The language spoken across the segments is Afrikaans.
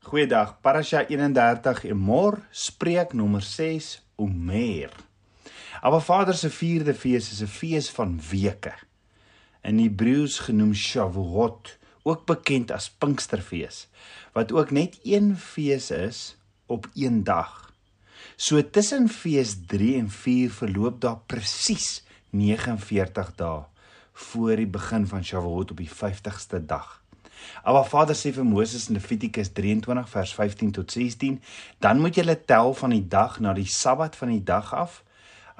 Goeiedag. Parasha 31 Emor spreek nommer 6 Omer. Our Vader se vierde fees is 'n fees van weke. In Hebreëus genoem Shavuot, ook bekend as Pinksterfees, wat ook net een fees is op een dag. So tussen fees 3 en 4 verloop daar presies 49 dae voor die begin van Shavuot op die 50ste dag. Our Vader sê vir Moses in Levitikus 23 vers 15 tot 16, dan moet julle tel van die dag na die Sabbat van die dag af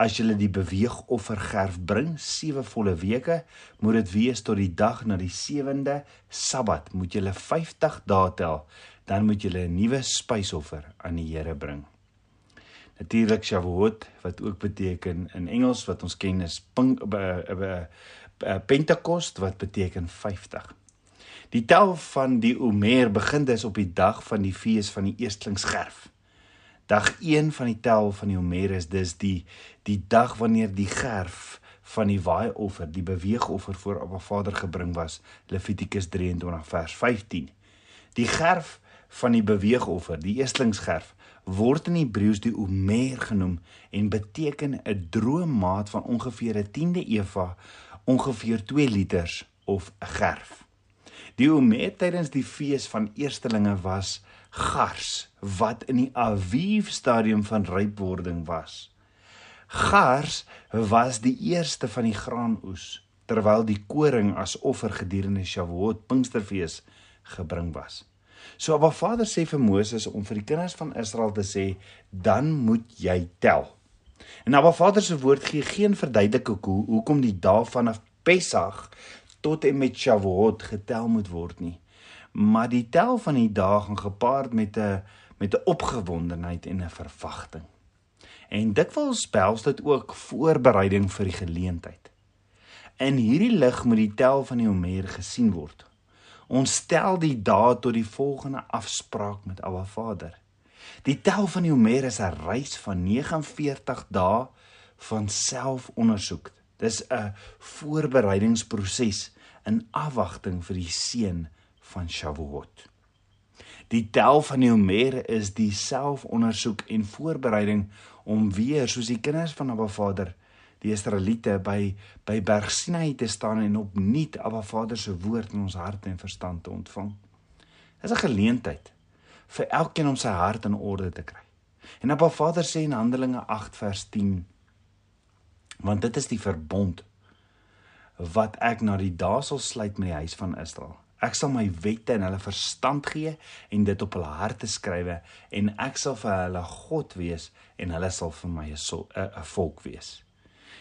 as julle die beweegoffergerf bring, sewe volle weke, moet dit wees tot die dag na die sewende Sabbat, moet julle 50 dae tel, dan moet julle 'n nuwe spysoffer aan die Here bring. Natuurlik Shavuot wat ook beteken in Engels wat ons ken is Pentekost wat beteken 50. Die tel van die Omer begin dus op die dag van die fees van die eerstlingsgerf. Dag 1 van die tel van die Omer is dus die die dag wanneer die gerf van die waaioffer, die beweegoffer voor Abba Vader gebring was, Levitikus 23 vers 15. Die gerf van die beweegoffer, die eerstlingsgerf, word in Hebreëus die Omer genoem en beteken 'n droë maat van ongeveer 'n 10de eva, ongeveer 2 liters of 'n gerf. Die omet tydens die fees van eerstelinge was gars wat in die aviv stadium van rypwording was. Gars was die eerste van die graanoes terwyl die koring as offer gedurende Shavuot Pinksterfees gebring was. So Abba Vader sê vir Moses om vir die kinders van Israel te sê, dan moet jy tel. En Abba Vader se woord gee geen verduideliking hoe hoekom die dae vanaf Pessach tot en met Shavuot getel moet word nie. Maar die tel van die dae gaan gepaard met 'n met 'n opgewondenheid en 'n verwagting. En dikwels behels dit ook voorbereiding vir die geleentheid. In hierdie lig moet die tel van die Omer gesien word. Ons stel die dae tot die volgende afspraak met Abba Vader. Die tel van die Omer is 'n reis van 49 dae van selfondersoek Dis 'n voorbereidingsproses in afwagting vir die seën van Shavuot. Die tel van die Omer is die selfondersoek en voorbereiding om weer soos die kinders van Abba Vader, die Israeliete by by Berg Sinai te staan en opnuut Abba Vader se woord in ons harte en verstand te ontvang. Dis 'n geleentheid vir elkeen om sy hart in orde te kry. En Abba Vader sê in Handelinge 8 vers 10 want dit is die verbond wat ek na die dae sal sluit met die huis van Israel. Ek sal my wette in hulle verstand gee en dit op hulle harte skrywe en ek sal vir hulle God wees en hulle sal vir my 'n volk wees.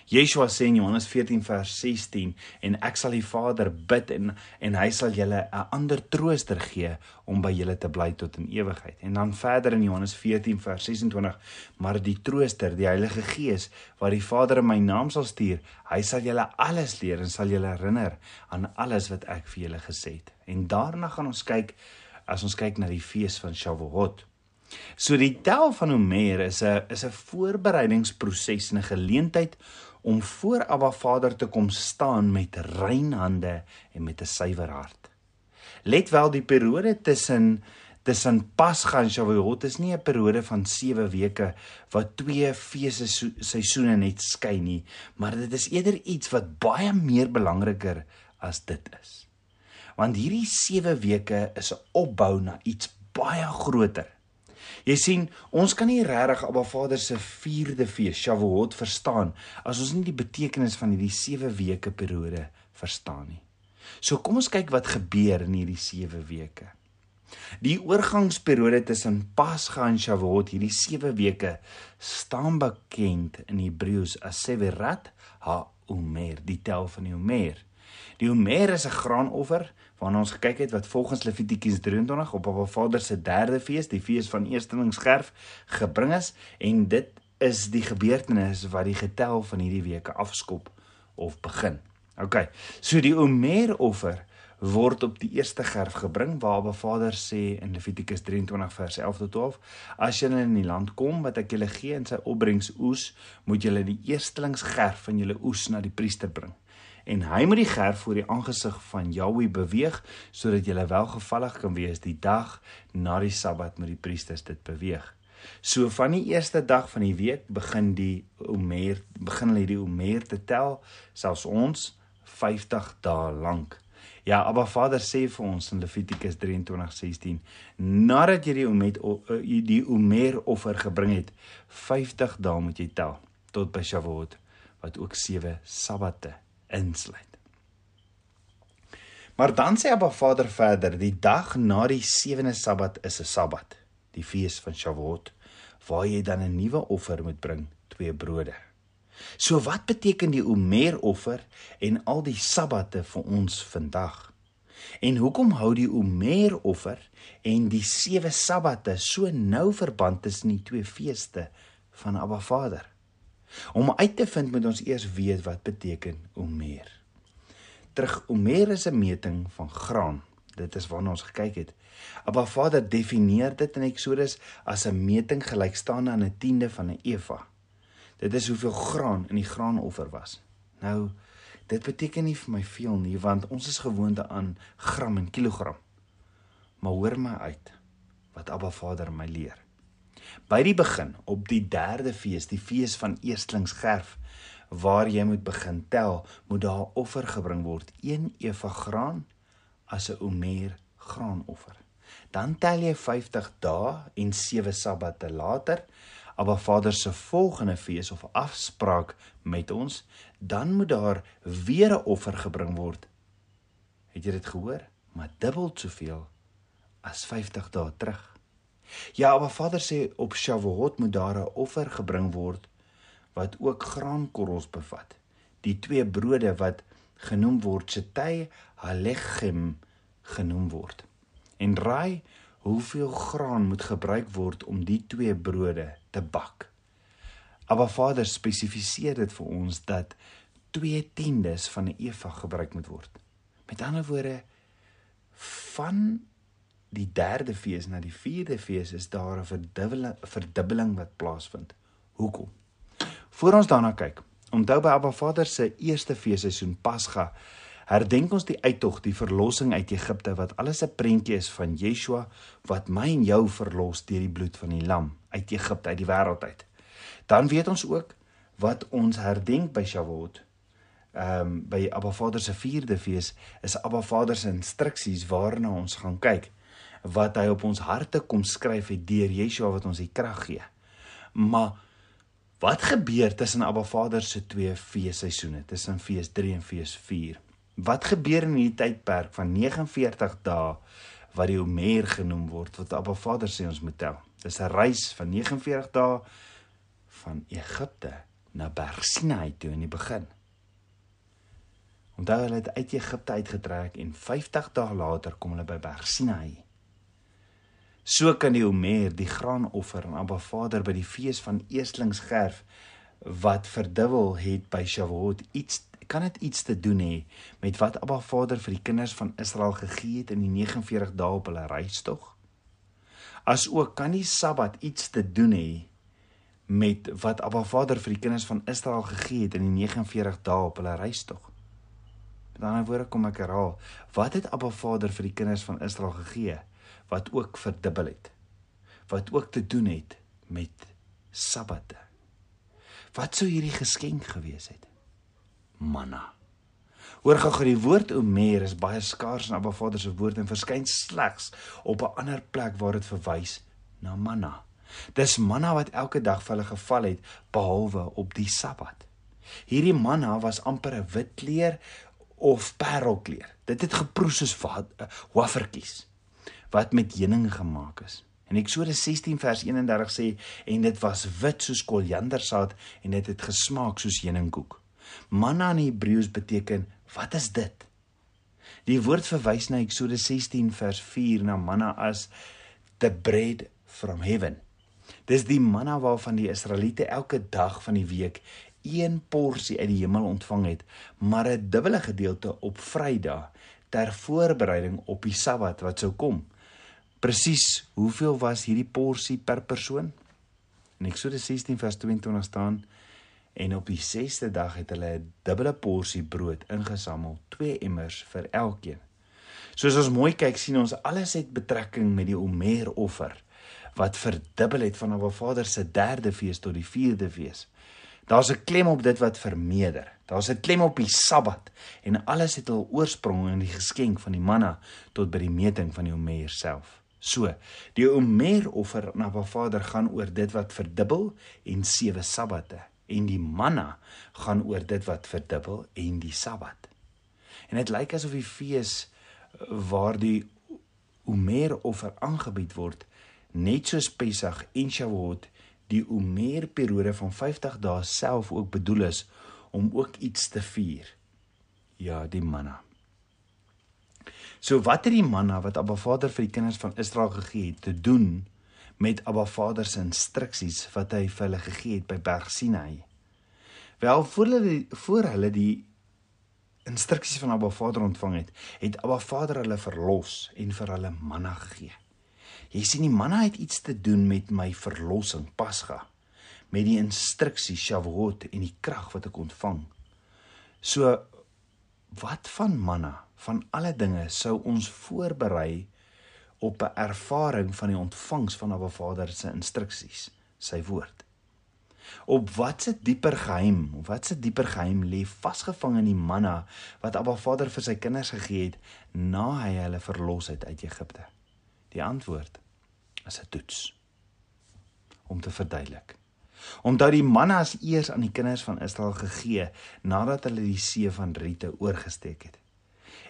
Yeshua sê in Johannes 14 vers 16 en ek sal die Vader bid en en hy sal julle 'n ander trooster gee om by julle te bly tot in ewigheid. En dan verder in Johannes 14 vers 26 maar die trooster, die Heilige Gees wat die Vader in my naam sal stuur, hy sal julle alles leer en sal julle herinner aan alles wat ek vir julle gesê het. En daarna gaan ons kyk as ons kyk na die fees van Shavuot. So die tel van Omer is 'n is 'n voorbereidingsproses en 'n geleentheid om voor Abba Vader te kom staan met rein hande en met 'n suiwer hart. Let wel die periode tussen tussen Pasga en Shavuot is nie 'n periode van 7 weke wat twee feeste seisoene net skei nie, maar dit is eerder iets wat baie meer belangriker as dit is. Want hierdie 7 weke is 'n opbou na iets baie groter. Jy sien, ons kan nie regtig Abba Vader se 4de fees, Shavuot, verstaan as ons nie die betekenis van hierdie 7 weke periode verstaan nie. So kom ons kyk wat gebeur in hierdie 7 weke. Die oorgangsperiode tussen Pasga en Shavuot, hierdie 7 weke, staan bekend in Hebreëus as Severat ha-Omer, die tel van die Omer. Die Omer is 'n graanoffer waarna ons gekyk het wat volgens Levitikus 23 op Abba Vader se derde fees, die fees van eerstelingsgerf, gebring is en dit is die gebeurtenis wat die getel van hierdie weke afskop of begin. OK. So die Omer offer word op die eerste gerf gebring waar Abba Vader sê in Levitikus 23 vers 11 tot 12 as julle in die land kom wat ek julle gee en sy opbrengs oes moet julle die eerstelingsgerf van julle oes na die priester bring en hy moet die gerf voor die aangesig van Jahweh beweeg sodat jy welgevallig kan wees die dag na die Sabbat met die priesters dit beweeg. So van die eerste dag van die week begin die Omer begin hulle die Omer te tel, selfs ons 50 dae lank. Ja, Abba Vader sê vir ons in Levitikus 23:16, nadat jy die Omer die Omer offer gebring het, 50 dae moet jy tel tot by Shavuot wat ook 7 sabbate insluit. Maar dan sê Abba Vader verder, die dag na die 7de Sabbat is 'n Sabbat, die fees van Shavuot, waar jy dan 'n nuwe offer moet bring, twee brode. So wat beteken die Omer offer en al die Sabbate vir ons vandag? En hoekom hou die Omer offer en die 7 Sabbate so nou verband tussen die twee feeste van Abba Vader? Om uit te vind moet ons eers weet wat beteken omer. Terug omer is 'n meting van graan. Dit is waarna ons gekyk het. Abba Vader definieer dit in Eksodus as 'n meting gelykstaande aan 'n tiende van 'n eva. Dit is hoeveel graan in die graanoffer was. Nou, dit beteken nie vir my veel nie want ons is gewoond aan gram en kilogram. Maar hoor my uit wat Abba Vader my leer. By die begin op die 3de fees, die fees van Eerstlingsgerf, waar jy moet begin tel, moet daar offer gebring word, 1 eva graan as 'n omer graanoffer. Dan tel jy 50 dae en 7 sabbate later, Abba Vader se volgende fees of afspraak met ons, dan moet daar weer 'n offer gebring word. Het jy dit gehoor? Maar dubbel soveel as 50 dae terug. Ja, maar Vader sê op Shavuot moet daar 'n offer gebring word wat ook graankorrels bevat. Die twee brode wat genoem word Shetay Halechem genoem word. En raai hoeveel graan moet gebruik word om die twee brode te bak. Maar Vader spesifiseer dit vir ons dat 2/10 van 'n eva gebruik moet word. Met ander woorde van die derde fees na die vierde fees is daar 'n verdubbeling verdubbeling wat plaasvind. Hoekom? Voor ons daarna kyk, onthou by Abba Vader se eerste feesseisoen Pasga, herdenk ons die uittog, die verlossing uit Egipte wat alles 'n prentjie is van Yeshua wat my en jou verlos deur die bloed van die lam uit Egipte uit die wêreld uit. Dan weet ons ook wat ons herdenk by Shavuot. Ehm um, by Abba Vader se vierde fees is Abba Vader se instruksies waarna ons gaan kyk wat hy op ons harte kom skryf het deur Yeshua wat ons die krag gee. Maar wat gebeur tussen Abba Vader se twee feesseisoene, tussen fees 3 en fees 4? Wat gebeur in hierdie tydperk van 49 dae wat die Omer genoem word wat Abba Vader sê ons moet tel? Dis 'n reis van 49 dae van Egipte na Berg Sinai toe in die begin. Onthou hulle het uit Egipte uitgetrek en 50 dae later kom hulle by Berg Sinai. So kan die Omer die graanoffer aan Abba Vader by die fees van Eerstlingsgerf wat verdubbel het by Shavuot iets kan dit iets te doen hê met wat Abba Vader vir die kinders van Israel gegee het in die 49 dae op hulle reistog? As ook kan die Sabbat iets te doen hê met wat Abba Vader vir die kinders van Israel gegee het in die 49 dae op hulle reistog? Met ander woorde kom ek herhaal, wat het Abba Vader vir die kinders van Israel gegee? Wat ook verdubbel het. Wat ook te doen het met sabbate. Wat sou hierdie geskenk gewees het? Manna. Hoor gou die woord Omer is baie skaars in Abba Vader se woord en verskyn slegs op 'n ander plek waar dit verwys na manna. Dis manna wat elke dag vir hulle geval het behalwe op die Sabbat. Hierdie manna was amper 'n wit kleur of parelkleur. Dit het geproe soos wafertjies wat met heuning gemaak is. En Eksodus 16 vers 31 sê en dit was wit soos koriandersaad en dit het gesmaak soos heuningkoek. Manna in Hebreëus beteken wat is dit? Die woord verwys na Eksodus 16 vers 4 na manna as the bread from heaven. Dis die manna waarvan die Israeliete elke dag van die week een porsie uit die hemel ontvang het, maar 'n dubbele gedeelte op Vrydag ter voorbereiding op die Sabbat wat sou kom presies hoeveel was hierdie porsie per persoon? In Eksodus 16 vers 22 staan En op die 6ste dag het hulle 'n dubbele porsie brood ingesamel, 2 emmers vir elkeen. Soos ons mooi kyk, sien ons alles het betrekking met die Omer offer wat verdubbel het van Abba Vader se derde fees tot die vierde fees. Daar's 'n klem op dit wat vermeerder. Daar's 'n klem op die Sabbat en alles het hul oorsprong in die geskenk van die manna tot by die meting van die Omer self. So, die Omer offer na Abba Vader gaan oor dit wat verdubbel en sewe Sabbate en die manna gaan oor dit wat verdubbel en die Sabbat. En dit lyk asof die fees waar die Omer offer aangebied word net soos Pessach en Shavuot die Omer periode van 50 dae self ook bedoel is om ook iets te vier. Ja, die manna. So wat het die manna wat Abba Vader vir die kinders van Israel gegee het te doen met Abba Vader se instruksies wat hy vir hulle gegee het by Berg Sinai? Wel voor hulle voor hulle die instruksies van Abba Vader ontvang het, het Abba Vader hulle verlos en vir hulle manna gegee. Jy sien die manna het iets te doen met my verlossing Pasga met die instruksie Shavuot en die krag wat ek ontvang. So wat van manna van alle dinge sou ons voorberei op 'n ervaring van die ontvangs van Abba Vader se instruksies, sy woord. Op watse dieper geheim, of watse dieper geheim lê vasgevang in die manna wat Abba Vader vir sy kinders gegee het na hy hulle verlos het uit Egipte? Die antwoord is 'n toets om te verduidelik. Omdat die manna as eers aan die kinders van Israel gegee nadat hulle die see van Riete oorgesteek het.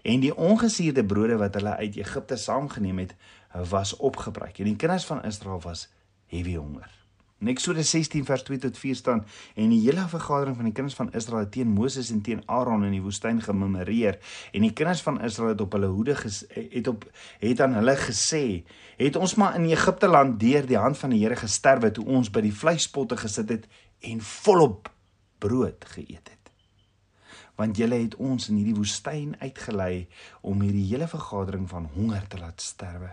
En die ongesuurde brode wat hulle uit Egipte saamgeneem het, was opgebruik. En die kinders van Israel was heavy honger. In Eksodus 16 vers 2 tot 4 staan en die hele vergadering van die kinders van Israel teen Moses en teen Aaron in die woestyn gememoreer en die kinders van Israel het op hulle hoede ges, het op het aan hulle gesê het ons maar in Egipte land deur die hand van die Here gesterwe toe ons by die vleispotte gesit het en volop brood geëet het want julle het ons in hierdie woestyn uitgelei om hierdie hele vergadering van honger te laat sterwe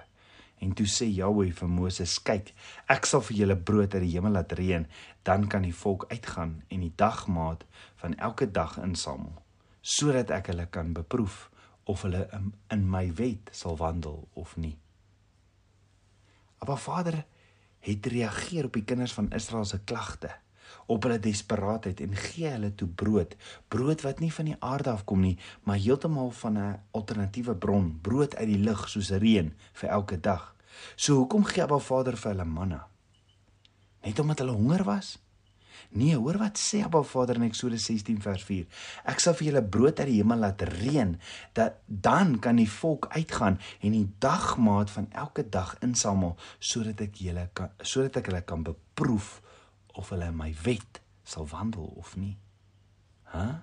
En toe sê Jahweh vir Moses: "Kyk, ek sal vir julle brood uit die hemel laat reën, dan kan die volk uitgaan en die dagmaat van elke dag insamel, sodat ek hulle kan beproef of hulle in, in my wet sal wandel of nie." Maar Vader het reageer op die kinders van Israel se klagte op hulle desperaatheid en gee hulle toe brood, brood wat nie van die aarde afkom nie, maar heeltemal van 'n alternatiewe bron, brood uit die lug soos reën vir elke dag. So hoekom gee Abba Vader vir hulle manna? Net omdat hulle honger was? Nee, hoor wat sê Abba Vader in Eksodus 16 vers 4. Ek sal vir julle brood uit die hemel laat reën, dat dan kan die volk uitgaan en die dagmaat van elke dag insamel sodat ek julle kan sodat ek hulle kan beproef of hulle my wet sal wandel of nie. Hæ? Huh?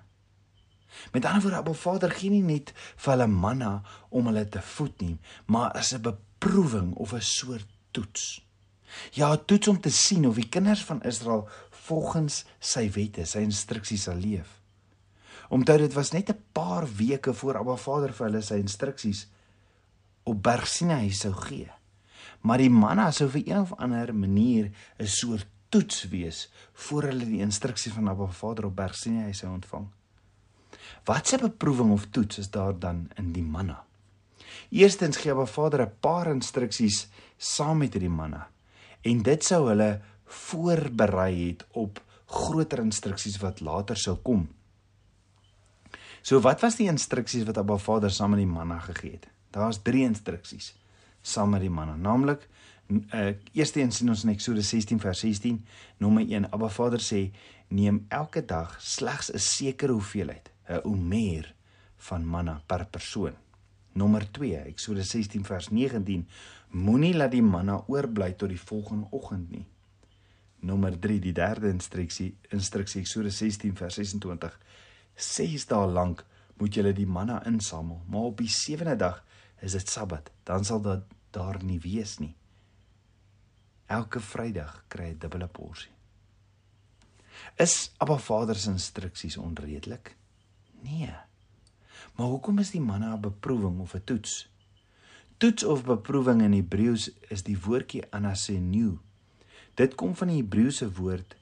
Met ander woorde, Abba Vader gee nie net vir hulle manna om hulle te voed nie, maar as 'n beproewing of 'n soort toets. Ja, toets om te sien of die kinders van Israel volgens sy wette, sy instruksies sal leef. Omdat dit was net 'n paar weke voor Abba Vader vir hulle sy instruksies op Berg Sinai sou gee. Maar die manna sou vir een of ander manier 'n soort toets wees voor hulle die instruksie van Abba Vader op Berg Sinai sou ontvang. Wat 'n beproewing of toets is daar dan in die manna? Eerstens gee Abba Vader 'n paar instruksies saam met hierdie manna en dit sou hulle voorberei het op groter instruksies wat later sou kom. So wat was die instruksies wat Abba Vader saam met die manna gegee het? Daar's 3 instruksies saam met die manna, naamlik uh, eerste een sien ons in Eksodus 16 vers 16 nommer 1 Abba Vader sê neem elke dag slegs 'n sekere hoeveelheid 'n omer van manna per persoon. Nommer 2 Eksodus 16 vers 19 moenie laat die manna oorbly tot die volgende oggend nie. Nommer 3 die derde instruksie instruksie Eksodus 16 vers 26 ses dae lank moet julle die manna insamel maar op die sewende dag is dit sabbat dan sal dit daar nie wees nie Elke Vrydag kry hy 'n dubbele porsie. Is Abba Vader se instruksies onredelik? Nee. Maar hoekom is die manna 'n beproewing of 'n toets? Toets of beproewing in Hebreëus is die woordjie anasenu. Dit kom van die Hebreëse woord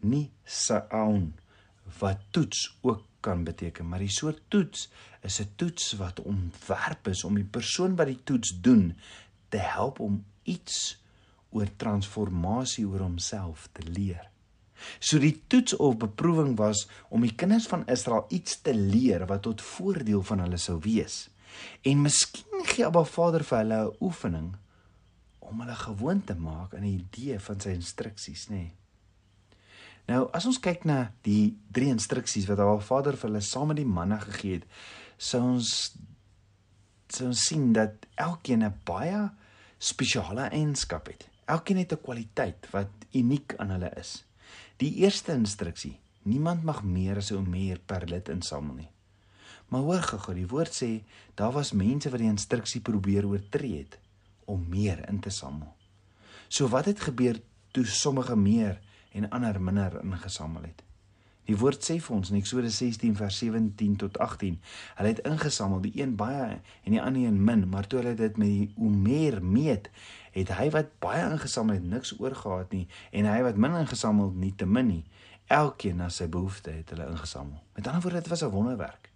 nie saun wat toets ook kan beteken, maar die soort toets is 'n toets wat ontwerp is om die persoon wat die toets doen te help om iets oor transformasie oor homself te leer. So die toets of beproewing was om die kinders van Israel iets te leer wat tot voordeel van hulle sou wees. En miskien gee Abba Vader vir hulle 'n oefening om hulle gewoon te maak aan die idee van sy instruksies, nê. Nee. Nou, as ons kyk na die drie instruksies wat Abba Vader vir hulle saam met die manne gegee het, sou ons sou ons sien dat elkeen 'n baie spesiale eienskap het. Elkeen het 'n kwaliteit wat uniek aan hulle is. Die eerste instruksie: Niemand mag meer as 'n omeer per lid insamel nie. Maar hoor gou, die woord sê daar was mense wat die instruksie probeer oortree het om meer in te samel. So wat het gebeur toe sommige meer en ander minder ingesamel het? Die woord sê vir ons in Eksodus 16 vers 17 tot 18, hulle het ingesamel, die een baie en die ander een min, maar toe hulle dit met die omeer meet, het hy wat baie ingesamel het niks oorgehad nie en hy wat min ingesamel het nie te min nie. Elkeen na sy behoefte het hulle ingesamel. Met ander woorde, dit was 'n wonderwerk.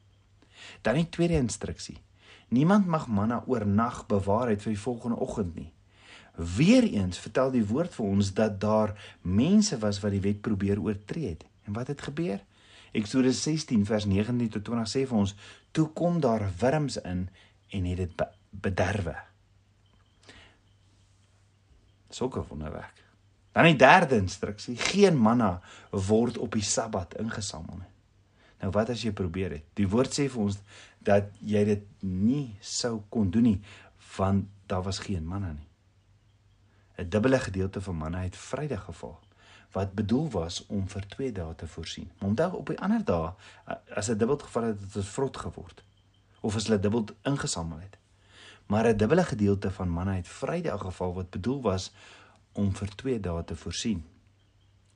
Dan die tweede instruksie. Niemand mag manna oornag bewaar het vir die volgende oggend nie. Weereens vertel die woord vir ons dat daar mense was wat die wet probeer oortree het. En wat het gebeur? Eksodus 16 vers 19 tot 20 sê vir ons: "Toe kom daar wurms in en het dit bederwe." Sulke wonderwerk. Dan die derde instruksie: geen manna word op die Sabbat ingesamel nie. Nou wat as jy probeer het? Die woord sê vir ons dat jy dit nie sou kon doen nie want daar was geen manna nie. 'n Dubbele gedeelte van manna het Vrydag geval wat bedoel was om vir 2 dae te voorsien. Maar onthou op die ander dae as 'n dubbel geval het het vrot geword of as hulle dubbel ingesamel het. Maar 'n dubbele gedeelte van manne het Vrydag geval wat bedoel was om vir 2 dae te voorsien.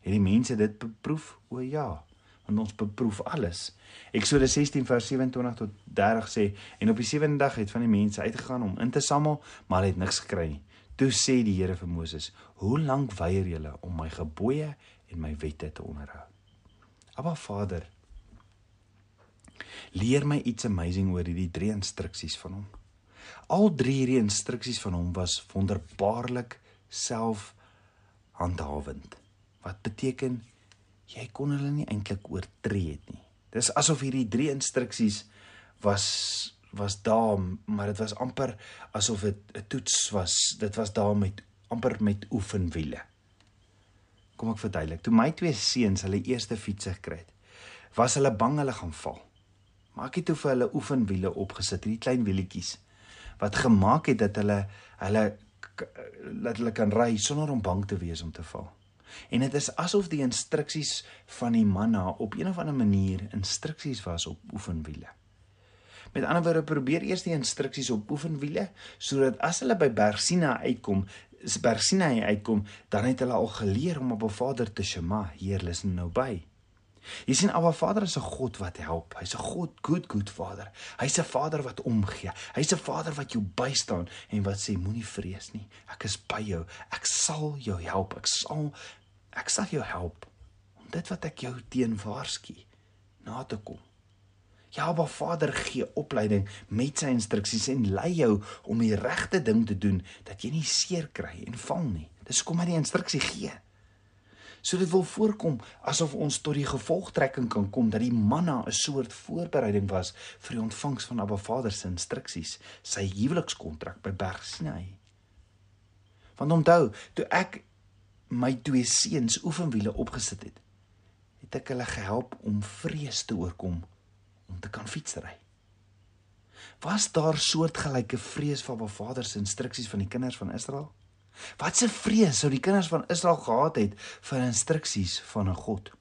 Het die mense dit beproef? O ja, want ons beproef alles. Eksodus 16 vers 27 tot 30 sê en op die sewende dag het van die mense uitgegaan om in te samel, maar hulle het niks gekry nie. Toe sê die Here vir Moses: "Hoe lank weier julle om my gebooie en my wette te onderhou?" Aba Vader, leer my iets amazing oor hierdie drie instruksies van hom. Al drie hierdie instruksies van hom was wonderbaarlik selfhandhawend. Wat beteken jy kon hulle nie eintlik oortree het nie. Dis asof hierdie drie instruksies was was daar, maar dit was amper asof dit 'n toets was. Dit was daar met amper met oefenwiele. Kom ek verduidelik. Toe my twee seuns hulle eerste fietsse gekry het, was hulle bang hulle gaan val. Maar ek het toe vir hulle oefenwiele opgesit, hierdie klein wielietjies wat gemaak het dat hulle hulle laat hulle kan ry sonder om bang te wees om te val. En dit is asof die instruksies van die manna op een of ander manier instruksies was op oefenwiele. Met ander woorde probeer eers die instruksies op oefenwiele sodat as hulle by Berg Sinai uitkom, Berg Sinai uitkom, dan het hulle al geleer om op 'n Vader te shema, hier listen nou by. Jy sien Abba Vader is 'n God wat help. Hy's 'n God, good good Vader. Hy's 'n Vader wat omgee. Hy's 'n Vader wat jou bystaan en wat sê moenie vrees nie. Ek is by jou. Ek sal jou help. Ek sal ek sal jou help om dit wat ek jou teen waarsku na te kom. Ja, Abba Vader gee opleiding met sy instruksies en lei jou om die regte ding te doen dat jy nie seer kry en val nie. Dis kom hy die instruksie gee. So dit wil voorkom asof ons tot die gevolgtrekking kan kom dat die manna 'n soort voorbereiding was vir die ontvangs van Abba Vader se instruksies, sy huwelikskontrak by Berg Sinai. Want onthou, toe ek my twee seuns oefenwiele opgesit het, het ek hulle gehelp om vrees te oorkom om te kan fietsry. Was daar soortgelyke vrees van Ba Vader se instruksies van die kinders van Israel? Wat 'n vrees sou die kinders van Israel gehad het vir instruksies van 'n God?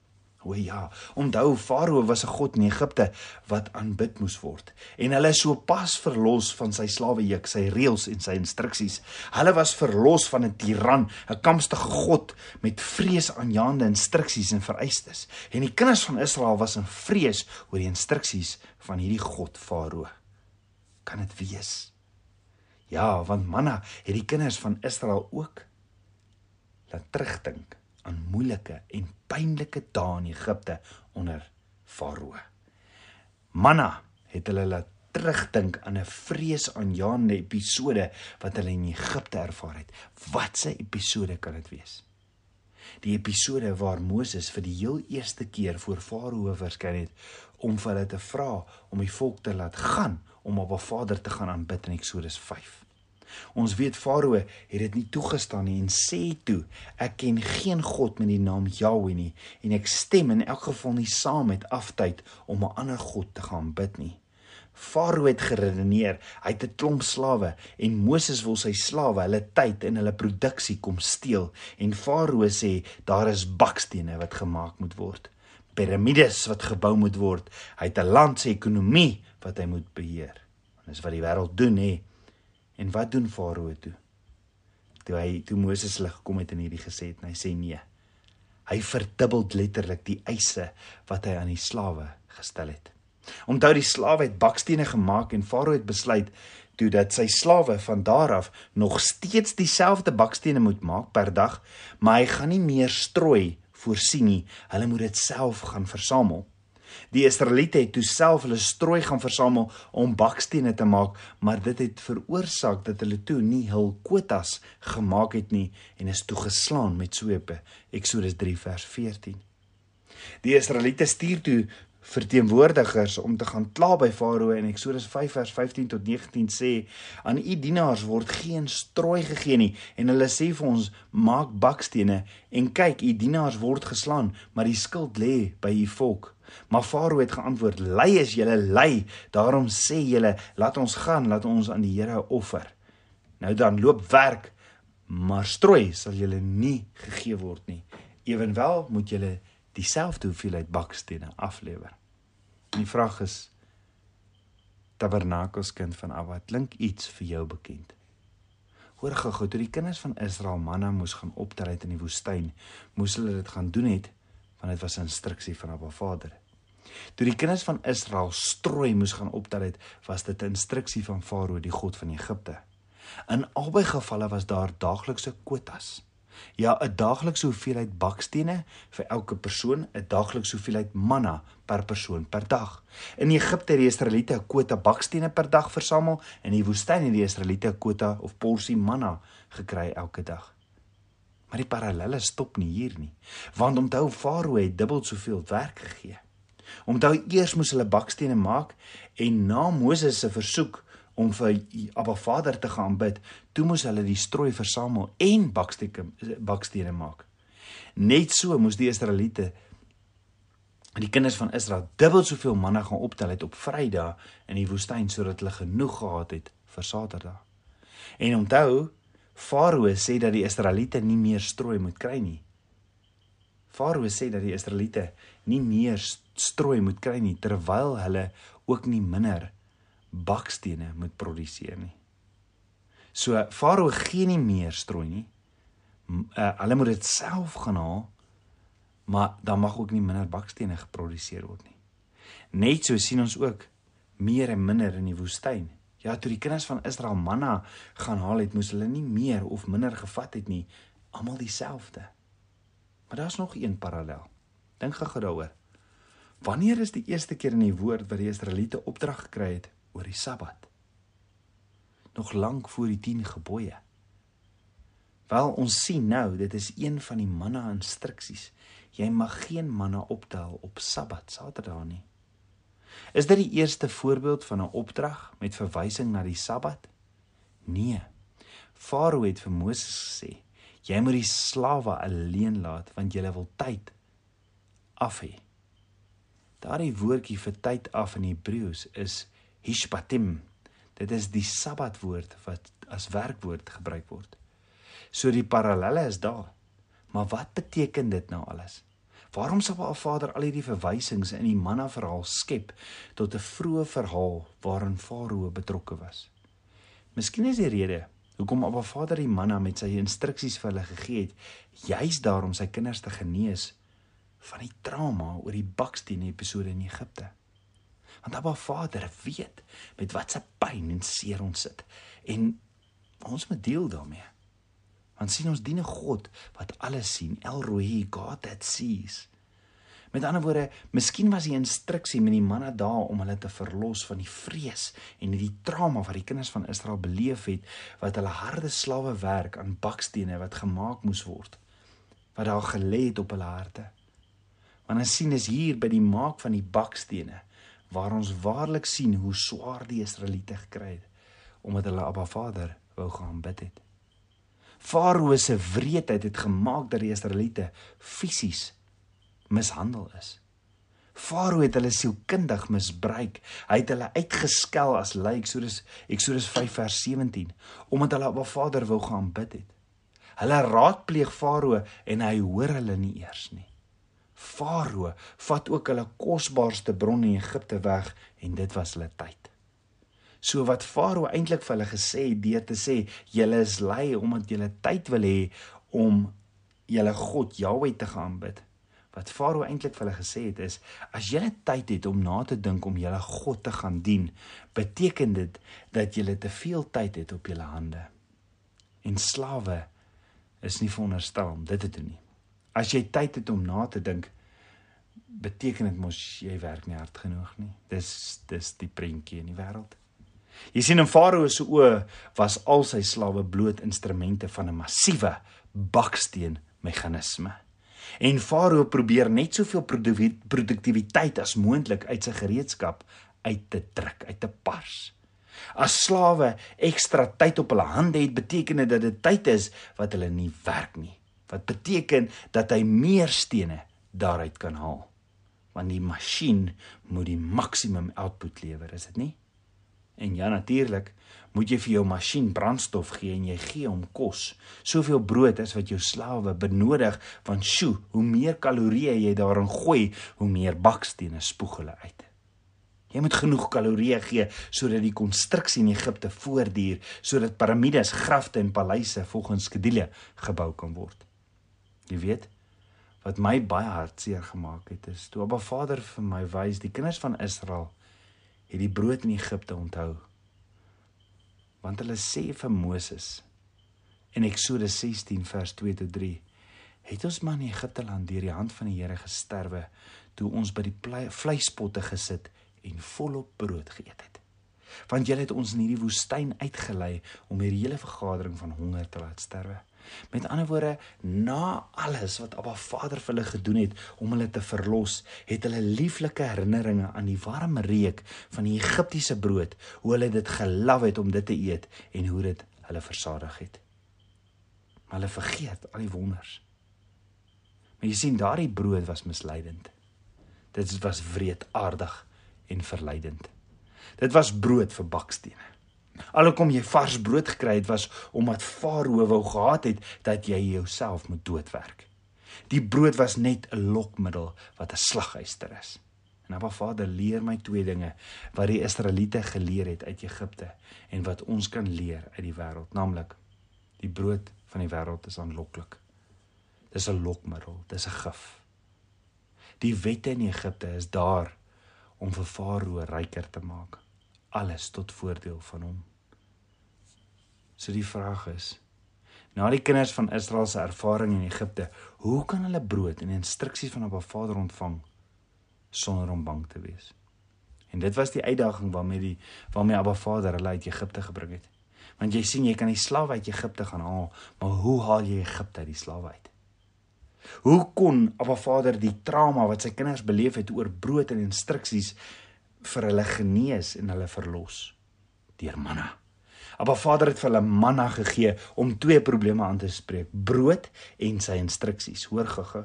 O ja, onthou Farao was 'n god in Egipte wat aanbid moes word en hulle is so pas verlos van sy slawejuk, sy reëls en sy instruksies. Hulle was verlos van 'n tiran, 'n kamstige god met vreesaanjaende instruksies en vereistes. En die kinders van Israel was in vrees oor die instruksies van hierdie god Farao. Kan dit wees? Ja, want manna het die kinders van Israel ook laat terugdink aan moeilike en pynlike dae in Egipte onder Farao. Manna het hulle laat terugdink aan 'n vreesaanjaende episode wat hulle in Egipte ervaar het. Watse episode kan dit wees? Die episode waar Moses vir die heel eerste keer voor Farao verskyn het om vir hulle te vra om die volk te laat gaan om op 'n Vader te gaan aanbid in Eksodus 5. Ons weet Farao het dit nie toegestaan nie en sê toe: Ek ken geen god met die naam Jahweh nie en ek stem in elk geval nie saam met aftyd om 'n ander god te gaan bid nie. Farao het geredeneer, hy het 'n klomp slawe en Moses wil sy slawe hulle tyd en hulle produksie kom steel en Farao sê daar is bakstene wat gemaak moet word. Piramides wat gebou moet word. Hy het 'n land se ekonomie wat hy moet beheer. En dis wat die wêreld doen hè. En wat doen Farao toe? Toe hy toe Moses hulle gekom het en hierdie gesê het en hy sê nee. Hy verdubbel letterlik die eise wat hy aan die slawe gestel het. Onthou die slawe het bakstene gemaak en Farao het besluit toe dat sy slawe van daar af nog steeds dieselfde bakstene moet maak per dag, maar hy gaan nie meer strooi voorsien nie. Hulle moet dit self gaan versamel. Die Israeliete het toe self hulle strooi gaan versamel om bakstene te maak, maar dit het veroorsaak dat hulle toe nie hul kwotas gemaak het nie en is toe geslaan met swepe. Eksodus 3 vers 14. Die Israeliete stuur toe verteenwoordigers om te gaan kla by Farao en Eksodus 5 vers 15 tot 19 sê aan u dienaars word geen strooi gegee nie en hulle sê vir ons maak bakstene en kyk u dienaars word geslaan maar die skuld lê by u volk Maar Farao het geantwoord: "Lei is julle lei, daarom sê julle, laat ons gaan, laat ons aan die Here offer." Nou dan loop werk, maar strooi sal julle nie gegee word nie. Ewenwel moet julle dieselfde hoeveelheid bakstene aflewer. En die vraag is Tabernakelskind van Abba, klink iets vir jou bekend? Hoor gou-gou, toe die kinders van Israel manna moes gaan optel uit in die woestyn, moes hulle dit gaan doen het want dit was 'n instruksie van Abba Vader. Toe die kinders van Israel strooi moes gaan optel het, was dit 'n instruksie van Farao, die god van Egipte. In albei gevalle was daar daaglikse kwotas. Ja, 'n daaglikse hoeveelheid bakstene vir elke persoon, 'n daaglikse hoeveelheid manna per persoon per dag. In Egipte het die Israeliete 'n kwota bakstene per dag versamel en in die woestyn het die Israeliete 'n kwota of porsie manna gekry elke dag. Maar die parallelle stop nie hier nie. Want onthou Farao het dubbel soveel werk gegee. Onthou eers moes hulle bakstene maak en na Moses se versoek om vir Abba Vader te gaan bid, toe moes hulle die strooi versamel en bakstene bakstene maak. Net so moes die Israeliete die kinders van Israel dubbel soveel manna gaan optel het op Vrydag in die woestyn sodat hulle genoeg gehad het vir Saterdag. En onthou, Farao sê dat die Israeliete nie meer strooi moet kry nie. Farao sê dat die Israeliete nie meer strooi moet kry nie terwyl hulle ook nie minder bakstene moet produseer nie. So Farao gee nie meer strooi nie. Uh, hulle moet dit self gaan haal, maar dan mag ook nie minder bakstene geproduseer word nie. Net so sien ons ook meer en minder in die woestyn. Ja, toe die kinders van Israel manna gaan haal het, moes hulle nie meer of minder gevat het nie, almal dieselfde. Maar daar's nog een parallel. Dink gou daaroor. Wanneer is die eerste keer in die woord wat die Israeliete opdrag gekry het oor die Sabbat? Nog lank voor die 10 gebooie. Wel, ons sien nou, dit is een van die manna instruksies. Jy mag geen manna optel op Sabbat, Saterdag nie. Is dit die eerste voorbeeld van 'n opdrag met verwysing na die Sabbat? Nee. Farao het vir Moses gesê: "Jy moet die slawe alleen laat want jy wil tyd af hê." Daardie woordjie vir tyd af in Hebreëus is hishpatim. Dit is die Sabbatwoord wat as werkwoord gebruik word. So die parallelle is daar. Maar wat beteken dit nou alles? Waarom sou 'n Vader al hierdie verwysings in die manna verhaal skep tot 'n vroeë verhaal waarin Farao betrokke was? Miskien is die rede hoekom Abba Vader die manna met sy instruksies vir hulle gegee het, juis daarom sy kinders te genees van die trauma oor die baksteen episode in Egipte. Want Abba Vader weet met watse pyn en seer ons sit en ons moet deel daarmee. Want sien ons dien 'n God wat alles sien, El Roi, God that sees. Met ander woorde, miskien was die instruksie met die manne daar om hulle te verlos van die vrees en die trauma wat die kinders van Israel beleef het wat hulle harde slawe werk aan bakstene wat gemaak moes word wat daar gelê het op hulle harte. Want ons sien is hier by die maak van die bakstene waar ons waarlik sien hoe swaar die Israeliete gekry het omdat hulle Abba Vader wou gaan bid het. Farao se wreedheid het gemaak dat die Israeliete fisies mishandel is. Farao het hulle sielkundig misbruik. Hy het hulle uitgeskel as lijk, soos Eksodus 5 vers 17, omdat hulle Abba Vader wou gaan bid het. Hulle raadpleeg Farao en hy hoor hulle nie eers nie. Farao vat ook hulle kosbaarste bron in Egipte weg en dit was hulle tyd. So wat Farao eintlik vir hulle gesê het deur te sê julle is lui omdat julle tyd wil hê om julle God Jahwe te gaan bid. Wat Farao eintlik vir hulle gesê het is as julle tyd het om na te dink om julle God te gaan dien, beteken dit dat julle te veel tyd het op julle hande. En slawe is nie veronderstel om dit te doen nie. As jy tyd het om na te dink, beteken dit mos jy werk nie hard genoeg nie. Dis dis die prentjie in die wêreld. Jy sien in Farao se oë was al sy slawe bloot instrumente van 'n massiewe baksteen meganisme. En Farao probeer net soveel produktiwiteit as moontlik uit sy gereedskap uit te trek, uit te pars. As slawe ekstra tyd op hulle hande het, beteken dit dat dit tyd is wat hulle nie werk nie wat beteken dat hy meer stene daaruit kan haal. Want die masjien moet die maksimum output lewer, is dit nie? En ja natuurlik, moet jy vir jou masjien brandstof gee en jy gee hom kos. Soveel brood as wat jou slawe benodig, want sjoe, hoe meer kalorieë jy daarin gooi, hoe meer bakstene spoeg hulle uit. Jy moet genoeg kalorieë gee sodat die konstruksie in Egipte voortduur, sodat piramides, grafte en paleise volgens skedule gebou kan word. Jy weet wat my baie hartseer gemaak het is toe Abba Vader vir my wys die kinders van Israel het die brood in Egipte onthou. Want hulle sê vir Moses in Eksodus 16 vers 2 tot 3 het ons man in Egipte land deur die hand van die Here gesterwe toe ons by die vleispotte gesit en volop brood geëet het. Want julle het ons in hierdie woestyn uitgelei om hierdie hele vergadering van honger te laat sterwe. Met ander woorde, na alles wat Abba Vader vir hulle gedoen het om hulle te verlos, het hulle lieflike herinneringe aan die warm reuk van die Egiptiese brood, hoe hulle dit gelief het om dit te eet en hoe dit hulle versadig het. Maar hulle vergeet al die wonders. Maar jy sien, daardie brood was misleidend. Dit was wreedaardig en verleidend. Dit was brood vir bakstene. Alhoewel jy vars brood gekry het was omdat Farao wou gehad het dat jy jouself moet doodwerk. Die brood was net 'n lokmiddel wat 'n slaghuister is. En Abba Vader leer my twee dinge wat die Israeliete geleer het uit Egipte en wat ons kan leer uit die wêreld, naamlik die brood van die wêreld is aanloklik. Dis 'n lokmiddel, dis 'n gif. Die wette in Egipte is daar om vir Farao ryker te maak alles tot voordeel van hom. So die vraag is: Na die kinders van Israel se ervaring in Egipte, hoe kan hulle brood en instruksies van 'n Vader ontvang sonder om bang te wees? En dit was die uitdaging waarmee die waarmee Abba Vader hulle uit Egipte gebring het. Want jy sien jy kan die slawe uit Egipte gaan haal, maar hoe haal jy Egipte uit die slawe uit? Hoe kon Abba Vader die trauma wat sy kinders beleef het oor brood en instruksies vir hulle genees en hulle verlos deur manna. Abba Vader het vir hulle manna gegee om twee probleme aan te spreek: brood en sy instruksies. Hoor gou-gou.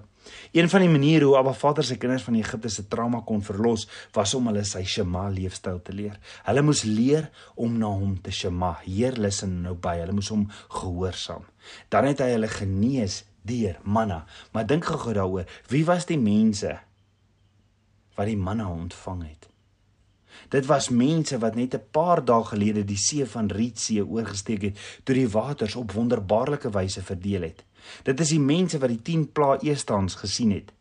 Een van die maniere hoe Abba Vader sy kinders van Egipte se trauma kon verlos, was om hulle sy Shema leefstyl te leer. Hulle moes leer om na hom te Shema, Heer luister nou by. Hulle moes hom gehoorsaam. Dan het hy hulle genees deur manna. Maar dink gou-gou daaroor, wie was die mense wat die manna ontvang het? Dit was mense wat net 'n paar dae gelede die see van Rietsee oorgesteek het toe die waters op wonderbaarlike wyse verdeel het. Dit is die mense wat die 10 pla eestans gesien het.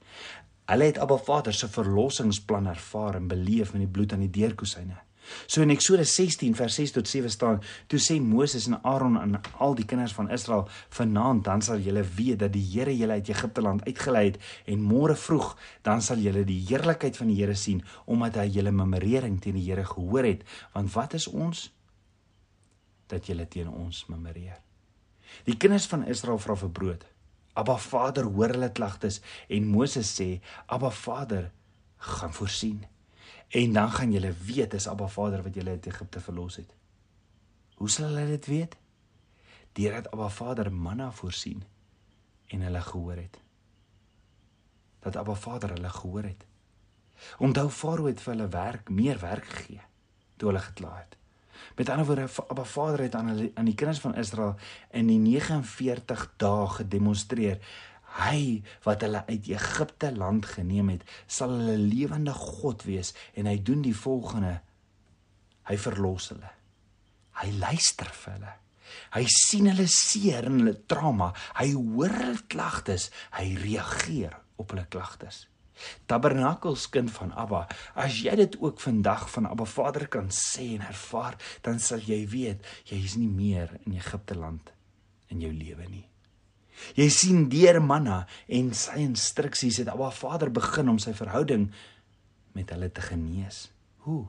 Hulle het Abba Vader se verlossingsplan ervaar en beleef met die bloed aan die deurkusyne. So in Eksodus 16 vers 6 tot 7 staan, toe sê Moses en Aaron aan al die kinders van Israel: "Vanaand dan sal julle weet dat die Here julle uit Egipte land uitgelei het en môre vroeg dan sal julle die heerlikheid van die Here sien omdat hy julle memorering teen die Here gehoor het, want wat is ons dat julle teen ons memoreer?" Die kinders van Israel vra vir brood. Abba Vader hoor hulle klagtes en Moses sê: "Abba Vader, gaan voorsien." En dan gaan julle weet dis Abba Vader wat julle uit Egipte verlos het. Hoe sal hulle dit weet? Deurdat Abba Vader manna voorsien en hulle gehoor het. Dat Abba Vader hulle gehoor het. Onthou Farao het vir hulle werk, meer werk gegee toe hulle gekla het. Met ander woorde, Abba Vader het aan hulle aan die kinders van Israel in die 49 dae gedemonstreer Hy wat hulle uit Egipte land geneem het, sal hulle lewende God wees en hy doen die volgende. Hy verlos hulle. Hy luister vir hulle. Hy sien hulle seer en hulle trauma. Hy hoor hulle klagtes. Hy reageer op hulle klagtes. Tabernakels kind van Abba, as jy dit ook vandag van Abba Vader kan sê en ervaar, dan sal jy weet jy is nie meer in Egipte land in jou lewe nie. Jy sien deur manna en sy instruksies het Abba Vader begin om sy verhouding met hulle te genees. Hoe?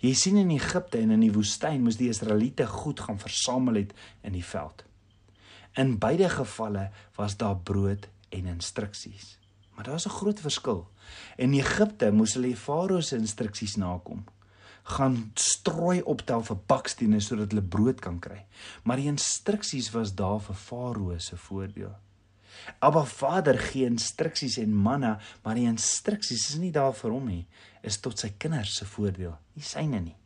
Jy sien in Egipte en in die woestyn moes die Israeliete goed gaan versamel het in die veld. In beide gevalle was daar brood en instruksies. Maar daar's 'n groot verskil. In Egipte moes hulle die Farao se instruksies nakom gaan strooi optel vir bakstene sodat hulle brood kan kry. Maar die instruksies was daar vir Farao se voordeel. Abba Vader gee instruksies en manna, maar die instruksies is nie daar vir hom nie, is tot sy kinders se voordeel, nie syne nie.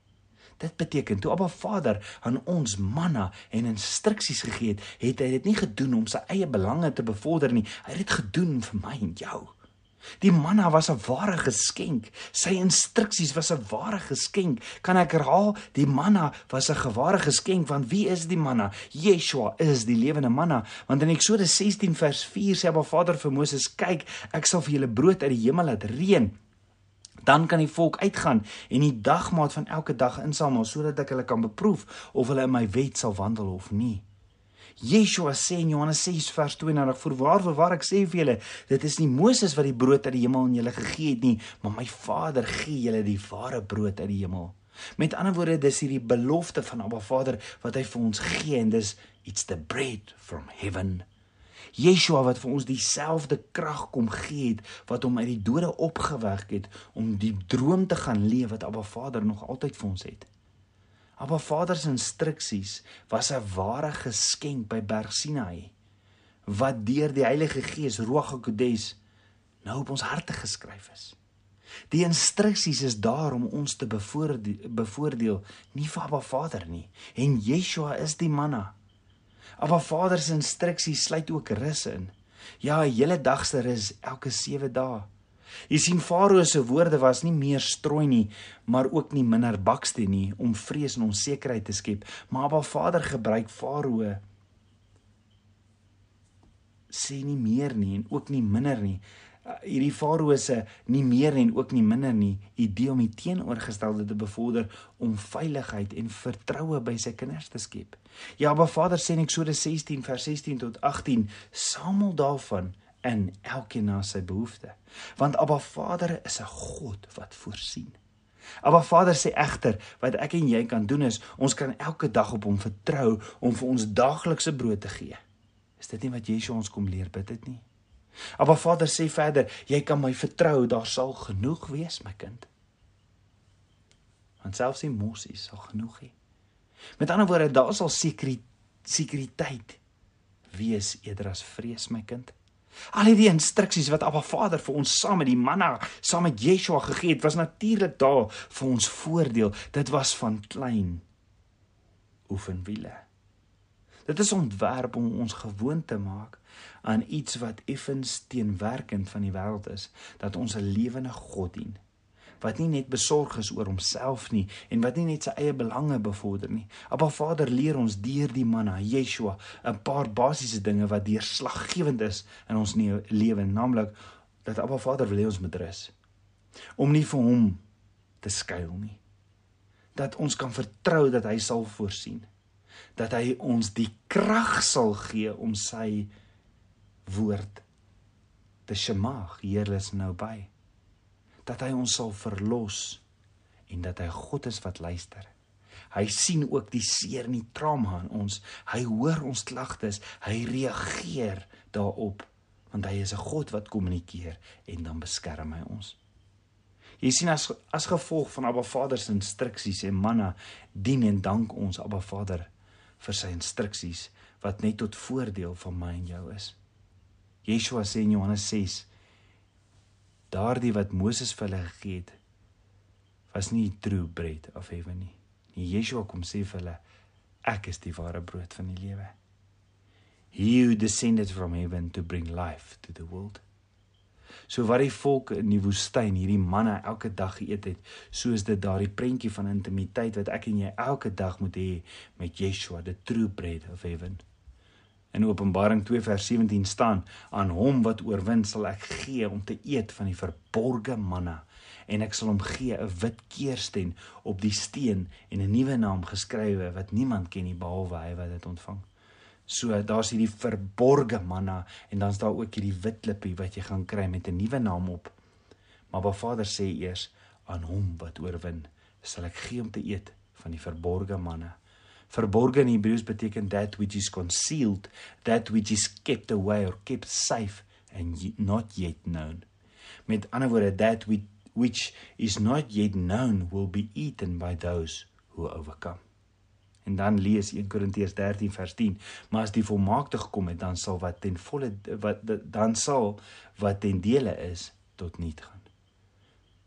Dit beteken toe Abba Vader aan ons manna en instruksies gegee het, het hy dit nie gedoen om sy eie belange te bevorder nie, hy het dit gedoen vir my en jou. Die manna was 'n ware geskenk. Sy instruksies was 'n ware geskenk. Kan ek herhaal? Die manna was 'n geware geskenk want wie is die manna? Yeshua is die lewende manna. Want in Eksodus 16 vers 4 sê Abba Vader vir Moses: "Kyk, ek sal vir julle brood uit die hemel laat reën." Dan kan die volk uitgaan en die dagmaat van elke dag insamel sodat ek hulle kan beproef of hulle in my wet sal wandel of nie. Yeshua sê in Johannes 6 vers 32: "Voorwaar, voorwaar ek sê vir julle, dit is nie Moses wat die brood uit die hemel aan julle gegee het nie, maar my Vader gee julle die ware brood uit die hemel." Met ander woorde, dis hierdie belofte van Abba Vader wat hy vir ons gee en dis it's the bread from heaven. Yeshua wat vir ons dieselfde krag kom gee het wat hom uit die dode opgewek het om die droom te gaan leef wat Abba Vader nog altyd vir ons het. Abba Vader se instruksies was 'n ware geskenk by Berg Sinai wat deur die Heilige Gees Ruach HaKodes nou op ons harte geskryf is. Die instruksies is daar om ons te bevoordeel, bevoordeel nie vir Abba Vader nie en Yeshua is die manna. Abba Vader se instruksies sluit ook rus in. Ja, 'n hele dag se rus elke 7 dae. Jy sien Farao se woorde was nie meer strooi nie, maar ook nie minder baksteen nie om vrees en onsekerheid te skep, maar Abba Vader gebruik Farao sê nie meer nie en ook nie minder nie. Uh, hierdie Farao se nie meer en ook nie minder nie idee om die teenoorgestelde te bevorder om veiligheid en vertroue by sy kinders te skep. Ja, Abba Vader sê in Eksodus 16 vers 16 tot 18, samel daarvan in elkeen na sy behoefte. Want Abba Vader is 'n God wat voorsien. Abba Vader sê egter wat ek en jy kan doen is ons kan elke dag op hom vertrou om vir ons daaglikse brood te gee. Is dit nie wat Jesus ons kom leer bid dit nie? Abba Vader sê verder, jy kan my vertrou, daar sal genoeg wees, my kind. Want selfs die mossies sal genoeg hê. Met ander woorde, daar sal sekuriteit wees eerder as vrees, my kind. Al die instruksies wat Abba Vader vir ons saam met die manna, saam met Yeshua gegee het, was natuurlik daar vir ons voordeel. Dit was van klein oefenwiele. Dit is ontwerp om ons gewoon te maak aan iets wat effens teenwerkend van die wêreld is, dat ons 'n lewende God dien wat nie net besorg is oor homself nie en wat nie net sy eie belange bevorder nie. Abba Vader leer ons deur die manna Yeshua 'n paar basiese dinge wat deurslaggewend is in ons lewe, naamlik dat Abba Vader wil hê ons moet rus. Om nie vir hom te skuil nie. dat ons kan vertrou dat hy sal voorsien. Dat hy ons die krag sal gee om sy woord te shemag, Here is nou by. Dat hy ons sal verlos en dat hy God is wat luister. Hy sien ook die seer en die trauma in ons. Hy hoor ons klagtes, hy reageer daarop want hy is 'n God wat kommunikeer en dan beskerm hy ons. Jy sien as as gevolg van Abba Vader se instruksies en manna dien en dank ons Abba Vader vir sy instruksies wat net tot voordeel van my en jou is. Yeshua sê in Johannes 6 daardie wat Moses vir hulle gegee het was nie true bread of heaven nie. Nie Yeshua kom sê vir hulle ek is die ware brood van die lewe. He who descended from heaven to bring life to the world. So wat die volk in die woestyn hierdie manne elke dag geëet het, soos dit daardie prentjie van intimiteit wat ek en jy elke dag moet hê met Yeshua, the true bread of heaven. In Openbaring 2 vers 17 staan: "Aan hom wat oorwin sal ek gee om te eet van die verborgde manna en ek sal hom gee 'n wit keursteen op die steen en 'n nuwe naam geskrywe wat niemand ken nie behalwe hy wat dit ontvang." So daar's hierdie verborgde manna en dan's daar ook hierdie wit klippie wat jy gaan kry met 'n nuwe naam op. Maar Ba Vader sê eers aan hom wat oorwin, sal ek gee om te eet van die verborgde manna. Verborge in Hebreëus beteken that which is concealed, that which is kept away or kept safe and not yet known. Met ander woorde, that which is not yet known will be eaten by those who overcome. En dan lees 1 Korintiërs 13 vers 10, maar as die volmaakte gekom het, dan sal wat ten volle wat dan sal wat ten dele is tot nul gaan.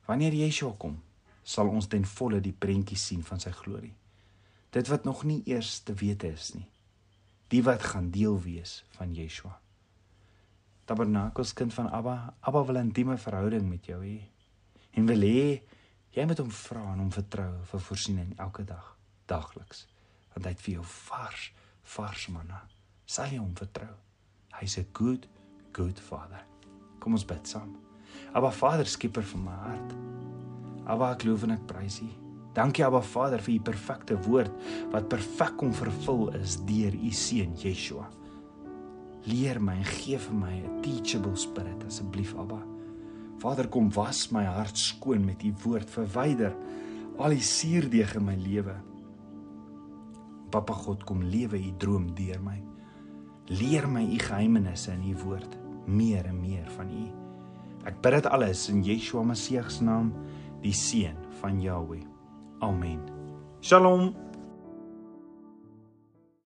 Wanneer Yeshua kom, sal ons ten volle die prentjie sien van sy glorie. Dit wat nog nie eers te weet is nie. Die wat gaan deel wees van Yeshua. Tabernakels kind van Abba, Abba wil 'n intieme verhouding met jou hê. En wil hê jy moet hom vra en hom vertrou vir voorsiening elke dag, dagliks want hy het vir jou vars vars manna. Sal jy hom vertrou? Hy's 'n good good Vader. Kom ons bid saam. Aba Vader, skieper van my hart. Aba ek loof en ek prys U. Dankie Aba Vader vir U perfekte woord wat perfek kom vervul is deur U seun Yeshua. Leer my en gee vir my 'n teachable spirit asseblief Abba. Vader kom was my hart skoon met U woord verwyder al die suurdeeg in my lewe. Papa God kom lewe u droom deur my. Leer my u geheimenisse in u woord, meer en meer van u. Ek bid dit alles in Yeshua Messie se naam, die seun van Jahweh. Amen. Shalom.